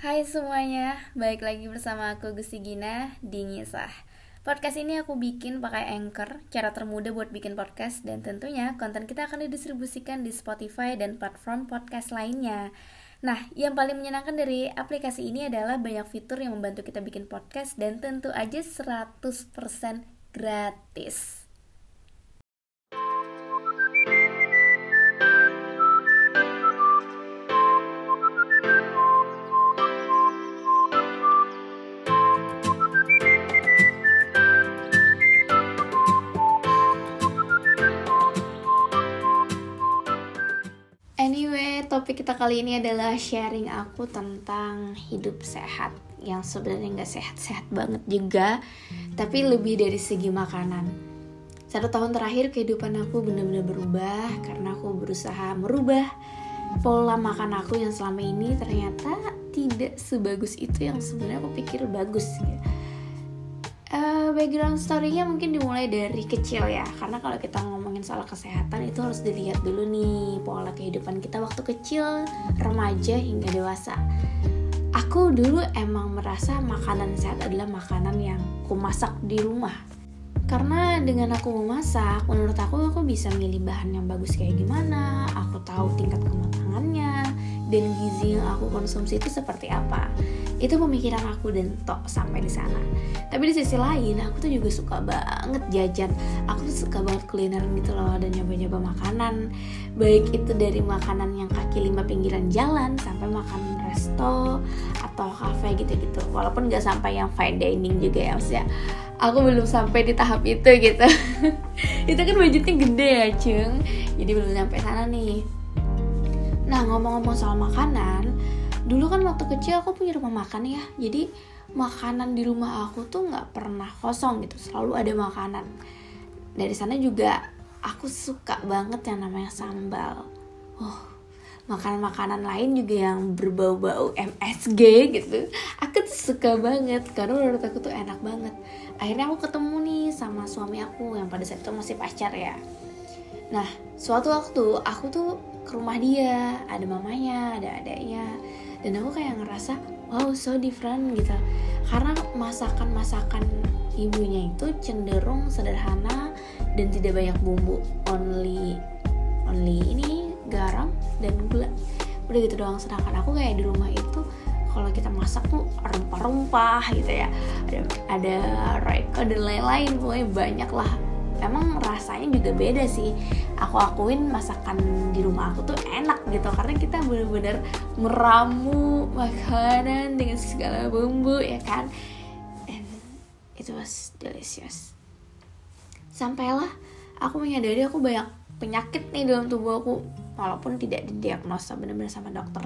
Hai semuanya, balik lagi bersama aku Gusti Gina di Ngisah. Podcast ini aku bikin pakai Anchor, cara termudah buat bikin podcast Dan tentunya konten kita akan didistribusikan di Spotify dan platform podcast lainnya. Nah, yang paling menyenangkan dari aplikasi ini adalah banyak fitur yang membantu kita bikin podcast Dan tentu aja 100% gratis kita kali ini adalah sharing aku tentang hidup sehat yang sebenarnya nggak sehat-sehat banget juga, tapi lebih dari segi makanan. Satu tahun terakhir kehidupan aku benar-benar berubah karena aku berusaha merubah pola makan aku yang selama ini ternyata tidak sebagus itu yang sebenarnya aku pikir bagus. Gitu uh, background storynya mungkin dimulai dari kecil ya. Karena kalau kita ngomongin soal kesehatan itu harus dilihat dulu nih pola kehidupan kita waktu kecil remaja hingga dewasa. Aku dulu emang merasa makanan sehat adalah makanan yang aku masak di rumah. Karena dengan aku memasak menurut aku aku bisa milih bahan yang bagus kayak gimana aku tahu tingkat kematangannya dan gizi yang aku konsumsi itu seperti apa itu pemikiran aku dan tok sampai di sana. Tapi di sisi lain aku tuh juga suka banget jajan. Aku tuh suka banget kulineran gitu loh dan nyoba-nyoba makanan. Baik itu dari makanan yang kaki lima pinggiran jalan sampai makan resto atau cafe gitu-gitu. Walaupun gak sampai yang fine dining juga ya maksudnya aku belum sampai di tahap itu gitu. Itu kan budgetnya gede ya cung jadi belum sampai sana nih. Nah ngomong-ngomong soal makanan dulu kan waktu kecil aku punya rumah makan ya. Jadi makanan di rumah aku tuh nggak pernah kosong gitu. Selalu ada makanan. Dari sana juga aku suka banget yang namanya sambal. Oh makanan-makanan lain juga yang berbau-bau MSG gitu. Aku tuh suka banget karena menurut aku tuh enak banget. Akhirnya aku ketemu nih sama suami aku yang pada saat itu masih pacar ya. Nah suatu waktu aku tuh ke rumah dia. Ada mamanya ada adiknya dan aku kayak ngerasa wow so different gitu. Karena masakan-masakan ibunya itu cenderung sederhana dan tidak banyak bumbu. Only only ini garam dan gula. Udah gitu doang. Sedangkan aku kayak di rumah itu kalau kita masak tuh rempah-rempah gitu ya. Ada ada dan lain-lain. Pokoknya banyak lah emang rasanya juga beda sih. Aku akuin masakan di rumah aku tuh enak gitu karena kita bener-bener meramu makanan dengan segala bumbu ya kan? And it was delicious. Sampailah aku menyadari aku banyak penyakit nih dalam tubuh aku walaupun tidak didiagnosa benar-benar sama dokter.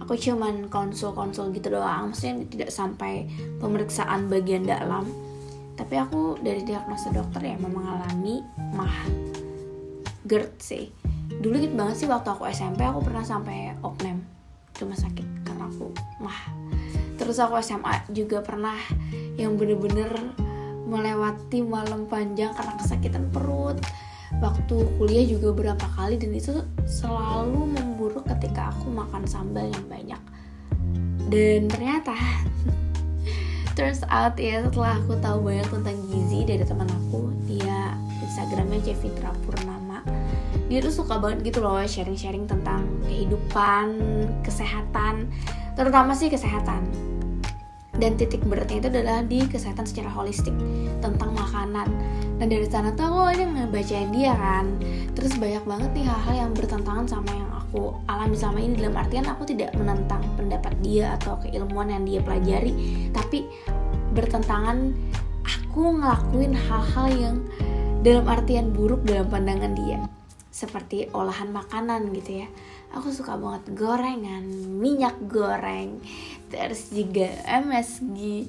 Aku cuman konsul-konsul gitu doang maksudnya tidak sampai pemeriksaan bagian dalam tapi aku dari diagnosa dokter ya mengalami mah GERD sih. Dulu gitu banget sih waktu aku SMP aku pernah sampai opname rumah sakit karena aku mah. Terus aku SMA juga pernah yang bener-bener melewati malam panjang karena kesakitan perut. Waktu kuliah juga berapa kali dan itu selalu memburuk ketika aku makan sambal yang banyak. Dan ternyata turns out ya setelah aku tahu banyak tentang gizi dari teman aku dia instagramnya Jevitra Purnama. Dia tuh suka banget gitu loh sharing-sharing tentang kehidupan kesehatan terutama sih kesehatan. Dan titik beratnya itu adalah di kesehatan secara holistik tentang makanan. Dan dari sana tuh aku aja ngebacain dia kan. Terus banyak banget nih hal-hal yang bertentangan sama yang aku alami selama ini dalam artian aku tidak menentang pendapat dia atau keilmuan yang dia pelajari tapi bertentangan aku ngelakuin hal-hal yang dalam artian buruk dalam pandangan dia. Seperti olahan makanan gitu ya. Aku suka banget gorengan minyak goreng terus juga MSG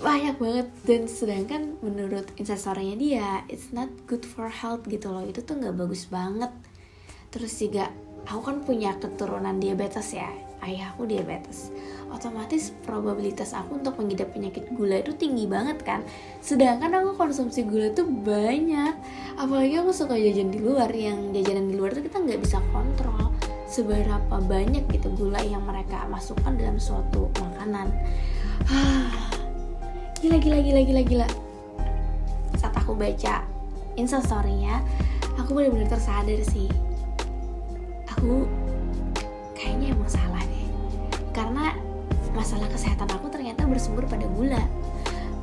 banyak banget. Dan sedangkan menurut instastorynya dia it's not good for health gitu loh. Itu tuh nggak bagus banget. Terus juga aku kan punya keturunan diabetes ya. Ayahku diabetes. Otomatis probabilitas aku untuk mengidap penyakit gula itu tinggi banget kan? Sedangkan aku konsumsi gula tuh banyak. Apalagi aku suka jajan di luar. Yang jajanan di luar tuh kita nggak bisa kontrol seberapa banyak gitu gula yang mereka masukkan dalam suatu makanan. Gila gila gila gila gila. Saat aku baca instastorynya aku benar-benar tersadar sih aku kayaknya emang salah deh. Karena masalah kesehatan aku ternyata bersumber pada gula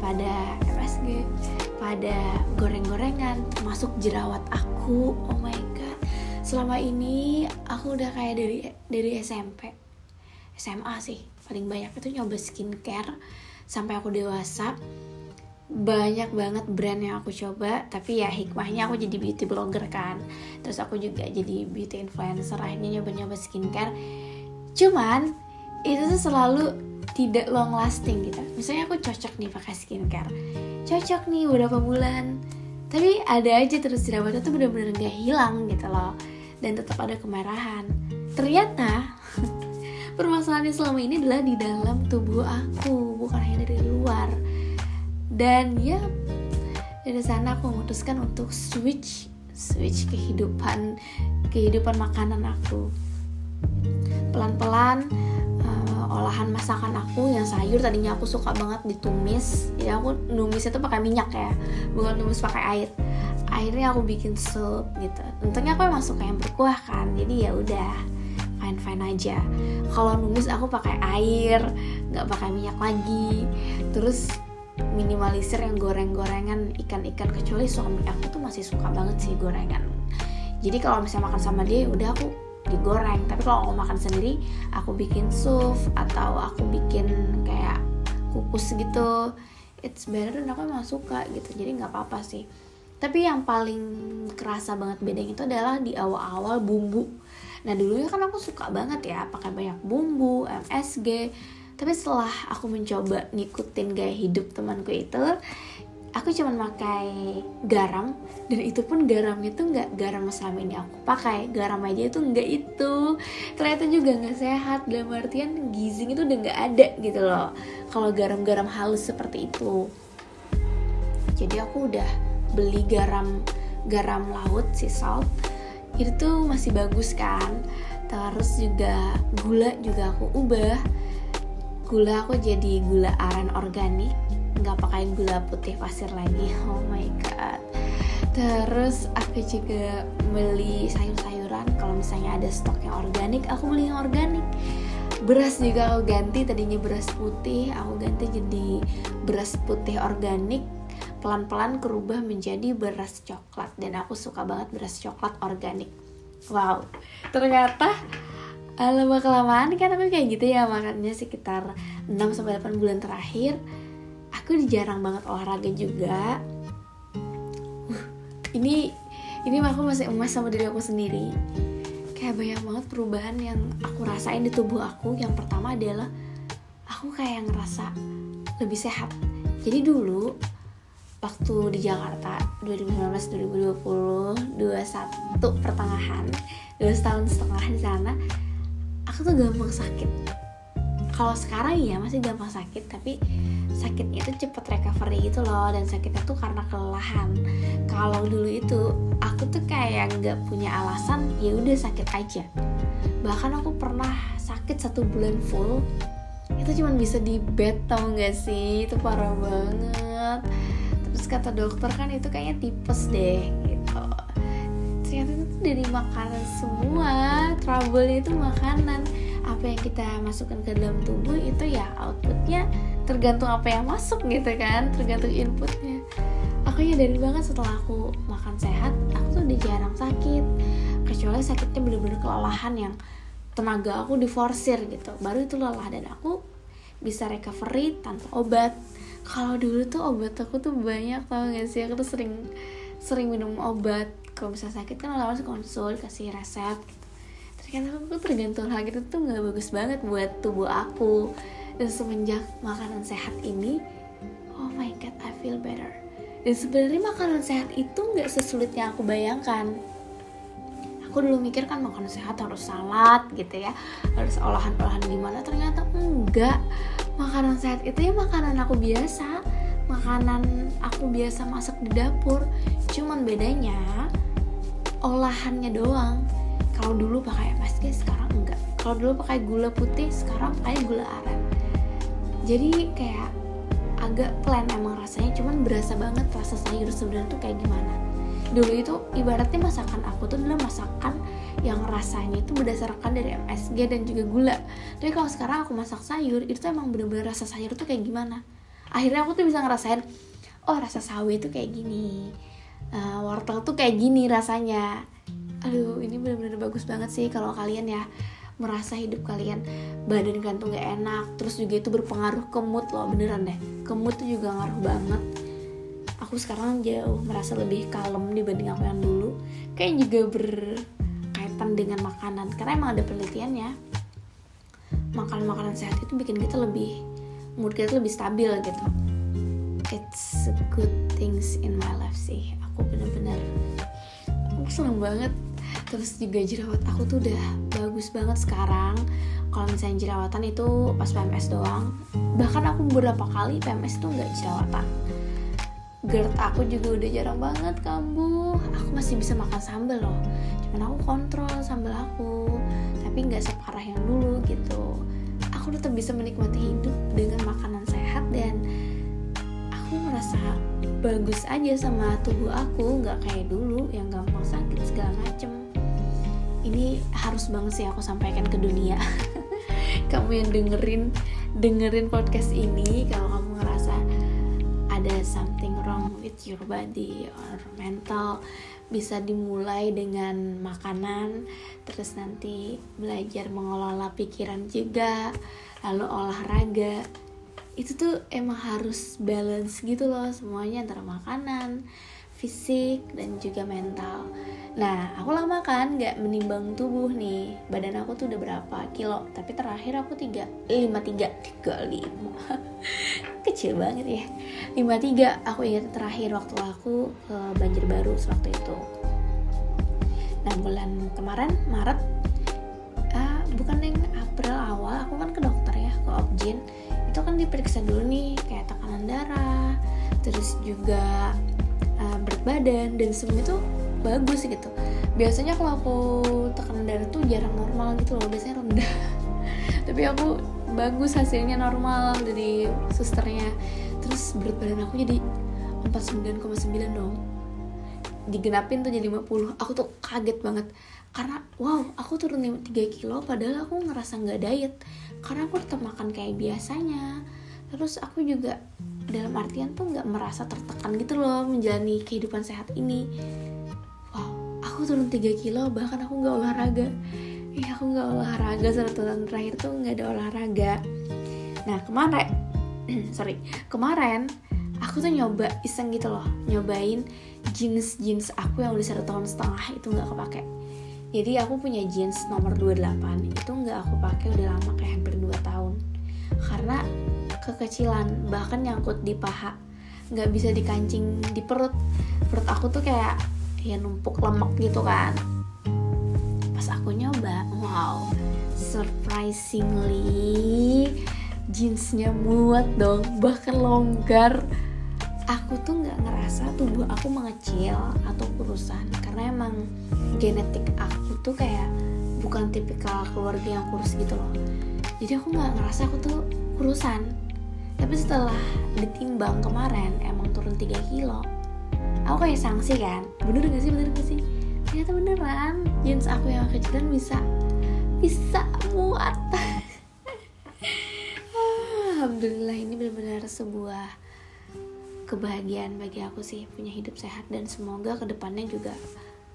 pada MSG pada goreng-gorengan masuk jerawat aku. Oh my god. Selama ini aku udah kayak dari dari SMP SMA sih paling banyak itu nyoba skincare sampai aku dewasa banyak banget brand yang aku coba tapi ya hikmahnya aku jadi beauty blogger kan. Terus aku juga jadi beauty influencer akhirnya nyoba-nyoba skincare. Cuman itu tuh selalu tidak long lasting gitu. Misalnya aku cocok nih pakai skincare. Cocok nih beberapa bulan. Tapi ada aja terus jerawatnya tuh bener-bener gak hilang gitu loh. Dan tetap ada kemerahan ternyata permasalahannya selama ini adalah di dalam tubuh aku bukan hanya dari luar dan ya dari sana aku memutuskan untuk switch switch kehidupan kehidupan makanan aku. Pelan-pelan olahan masakan aku yang sayur tadinya aku suka banget ditumis. Jadi aku numis itu pakai minyak ya bukan numis pakai air. Akhirnya aku bikin sup gitu. Untungnya aku emang suka yang berkuah kan jadi ya udah fine fine aja. Kalau numis aku pakai air nggak pakai minyak lagi. Terus minimalisir yang goreng-gorengan ikan-ikan kecuali suami aku tuh masih suka banget sih gorengan. Jadi kalau misalnya makan sama dia udah aku digoreng. Tapi kalau aku makan sendiri aku bikin sup atau aku bikin kayak kukus gitu it's better dan aku emang suka gitu. Jadi nggak apa-apa sih. Tapi yang paling kerasa banget bedanya itu adalah di awal-awal bumbu. Nah dulunya kan aku suka banget ya pakai banyak bumbu MSG tapi setelah aku mencoba ngikutin gaya hidup temanku itu aku cuma pakai garam. Dan itu pun garamnya tuh nggak garam selama ini aku pakai. Garam aja itu nggak itu. Ternyata juga nggak sehat. Dalam artian gizi itu udah nggak ada gitu loh. Kalau garam-garam halus seperti itu. Jadi aku udah beli garam garam laut si salt. Itu masih bagus kan. Terus juga gula juga aku ubah gula aku jadi gula aren organik. Nggak pakai gula putih pasir lagi. Oh my god. Terus aku juga beli sayur-sayuran. Kalau misalnya ada stok yang organik aku beli yang organik. Beras juga aku ganti tadinya beras putih. Aku ganti jadi beras putih organik. Pelan-pelan kerubah menjadi beras coklat. Dan aku suka banget beras coklat organik. Wow. Ternyata lama kelamaan. Kan aku kayak gitu ya makannya sekitar 6 sampai 8 bulan terakhir. Aku jarang banget olahraga juga. Uh, ini ini aku masih emas sama diri aku sendiri. Kayak banyak banget perubahan yang aku rasain di tubuh aku. Yang pertama adalah aku kayak ngerasa lebih sehat. Jadi dulu waktu di Jakarta 2019 2020 21 pertengahan dua tahun setengah di sana aku tuh gampang sakit. Kalau sekarang ya masih gampang sakit tapi sakitnya itu cepet recovery gitu loh dan sakitnya tuh karena kelelahan. Kalau dulu itu aku tuh kayak nggak punya alasan ya udah sakit aja. Bahkan aku pernah sakit satu bulan full itu cuma bisa di bed tau gak sih? Itu parah banget. Terus kata dokter kan itu kayaknya tipes deh dari makanan semua. Trouble itu makanan. Apa yang kita masukkan ke dalam tubuh itu ya outputnya tergantung apa yang masuk gitu kan tergantung inputnya. Aku nyadarin banget setelah aku makan sehat aku tuh udah jarang sakit. Kecuali sakitnya bener-bener kelelahan yang tenaga aku diforsir gitu. Baru itu lelah dan aku bisa recovery tanpa obat. Kalau dulu tuh obat aku tuh banyak tau gak sih? Aku tuh sering sering minum obat kalau bisa sakit kan langsung konsul kasih resep gitu. Ternyata aku tergantung hal gitu tuh nggak bagus banget buat tubuh aku. Dan semenjak makanan sehat ini oh my god I feel better. Dan sebenarnya makanan sehat itu nggak sesulit yang aku bayangkan. Aku dulu mikir kan makanan sehat harus salad gitu ya harus olahan-olahan gimana. Ternyata enggak. Makanan sehat itu ya makanan aku biasa. Makanan aku biasa masak di dapur. Cuman bedanya olahannya doang. Kalau dulu pakai MSG sekarang enggak. Kalau dulu pakai gula putih sekarang pakai gula aren. Jadi kayak agak plain emang rasanya cuman berasa banget rasa sayur sebenarnya tuh kayak gimana. Dulu itu ibaratnya masakan aku tuh adalah masakan yang rasanya itu berdasarkan dari MSG dan juga gula. Tapi kalau sekarang aku masak sayur itu emang bener-bener rasa sayur tuh kayak gimana. Akhirnya aku tuh bisa ngerasain oh rasa sawi itu kayak gini uh, wortel tuh kayak gini rasanya. Aduh ini bener-bener bagus banget sih kalau kalian ya merasa hidup kalian badan kalian tuh gak enak terus juga itu berpengaruh ke mood loh beneran deh. Ke mood tuh juga ngaruh banget. Aku sekarang jauh merasa lebih kalem dibanding aku yang dulu. Kayak juga berkaitan dengan makanan karena emang ada penelitiannya. Makan makanan sehat itu bikin kita lebih mood kita lebih stabil gitu it's good things in my life sih. Aku bener-bener aku seneng banget. Terus juga jerawat aku tuh udah bagus banget sekarang. Kalau misalnya jerawatan itu pas PMS doang. Bahkan aku beberapa kali PMS tuh nggak jerawatan. GERD aku juga udah jarang banget kambuh. Aku masih bisa makan sambal loh. Cuman aku kontrol sambal aku. Tapi nggak separah yang dulu gitu. Aku tetap bisa menikmati hidup dengan makanan sehat dan aku merasa bagus aja sama tubuh aku nggak kayak dulu yang gampang sakit segala macem. Ini harus banget sih aku sampaikan ke dunia. Kamu yang dengerin dengerin podcast ini kalau kamu ngerasa ada something wrong with your body or mental bisa dimulai dengan makanan terus nanti belajar mengelola pikiran juga lalu olahraga itu tuh emang harus balance gitu loh semuanya antara makanan fisik dan juga mental Nah, aku lama kan nggak menimbang tubuh nih. Badan aku tuh udah berapa kilo, tapi terakhir aku tiga, lima tiga, tiga lima, kecil banget ya. Lima tiga, aku ingat terakhir waktu aku ke Banjarbaru waktu itu. Nah, bulan kemarin Maret, ah, bukan yang April awal, aku kan ke dokter ya, ke Objin. Itu kan diperiksa dulu nih, kayak tekanan darah, terus juga uh, berat badan dan semuanya tuh bagus gitu. Biasanya kalau aku tekanan darah tuh jarang normal gitu loh biasanya rendah. Tapi aku bagus hasilnya normal dari susternya. Terus berat badan aku jadi 49,9 dong digenapin tuh jadi 50 aku tuh kaget banget. Karena wow aku turun 3 kilo padahal aku ngerasa nggak diet. Karena aku tetap makan kayak biasanya. Terus aku juga dalam artian tuh nggak merasa tertekan gitu loh menjalani kehidupan sehat ini. Aku turun 3 kilo bahkan aku nggak olahraga. Iya aku nggak olahraga satu tahun terakhir tuh nggak ada olahraga. Nah kemarin sorry. Kemarin aku tuh nyoba iseng gitu loh nyobain jeans jeans aku yang udah satu tahun setengah itu nggak kepake. Jadi aku punya jeans nomor 28 itu nggak aku pakai udah lama kayak hampir 2 tahun. Karena kekecilan bahkan nyangkut di paha nggak bisa dikancing di perut. Perut aku tuh kayak ya numpuk lemak gitu kan. Pas aku nyoba wow surprisingly jeansnya muat dong bahkan longgar aku tuh nggak ngerasa tubuh aku mengecil atau kurusan. Karena emang genetik aku tuh kayak bukan tipikal keluarga yang kurus gitu loh. Jadi aku nggak ngerasa aku tuh kurusan. Tapi setelah ditimbang kemarin emang turun 3 kilo aku kayak sanksi kan? Bener gak sih? Bener gak sih? Ternyata beneran. Jeans aku yang kecilan bisa bisa muat. Alhamdulillah ini benar-benar sebuah kebahagiaan bagi aku sih punya hidup sehat dan semoga ke depannya juga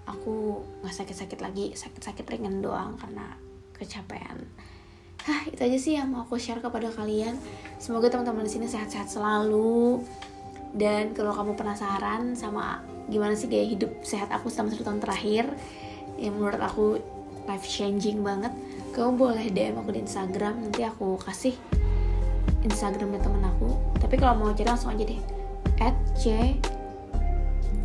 aku nggak sakit-sakit lagi sakit-sakit ringan doang karena kecapean. Hah, itu aja sih yang mau aku share kepada kalian. Semoga teman-teman di sini sehat-sehat selalu. Dan kalau kamu penasaran sama gimana sih gaya hidup sehat aku selama satu tahun terakhir yang menurut aku life changing banget kamu boleh DM aku di Instagram. Nanti aku kasih Instagramnya temen aku. Tapi kalau mau cari langsung aja deh at c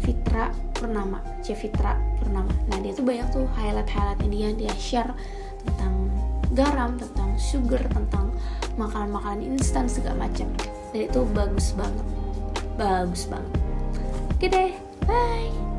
Fitra Purnama. C Fitra Purnama. Nah dia tuh banyak tuh highlight highlightnya dia. Dia share tentang garam tentang sugar tentang makanan-makanan instan segala macam. Dan itu bagus banget. Bagus banget. Oke deh. Bye